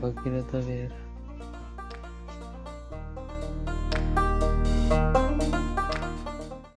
Bagire da ver.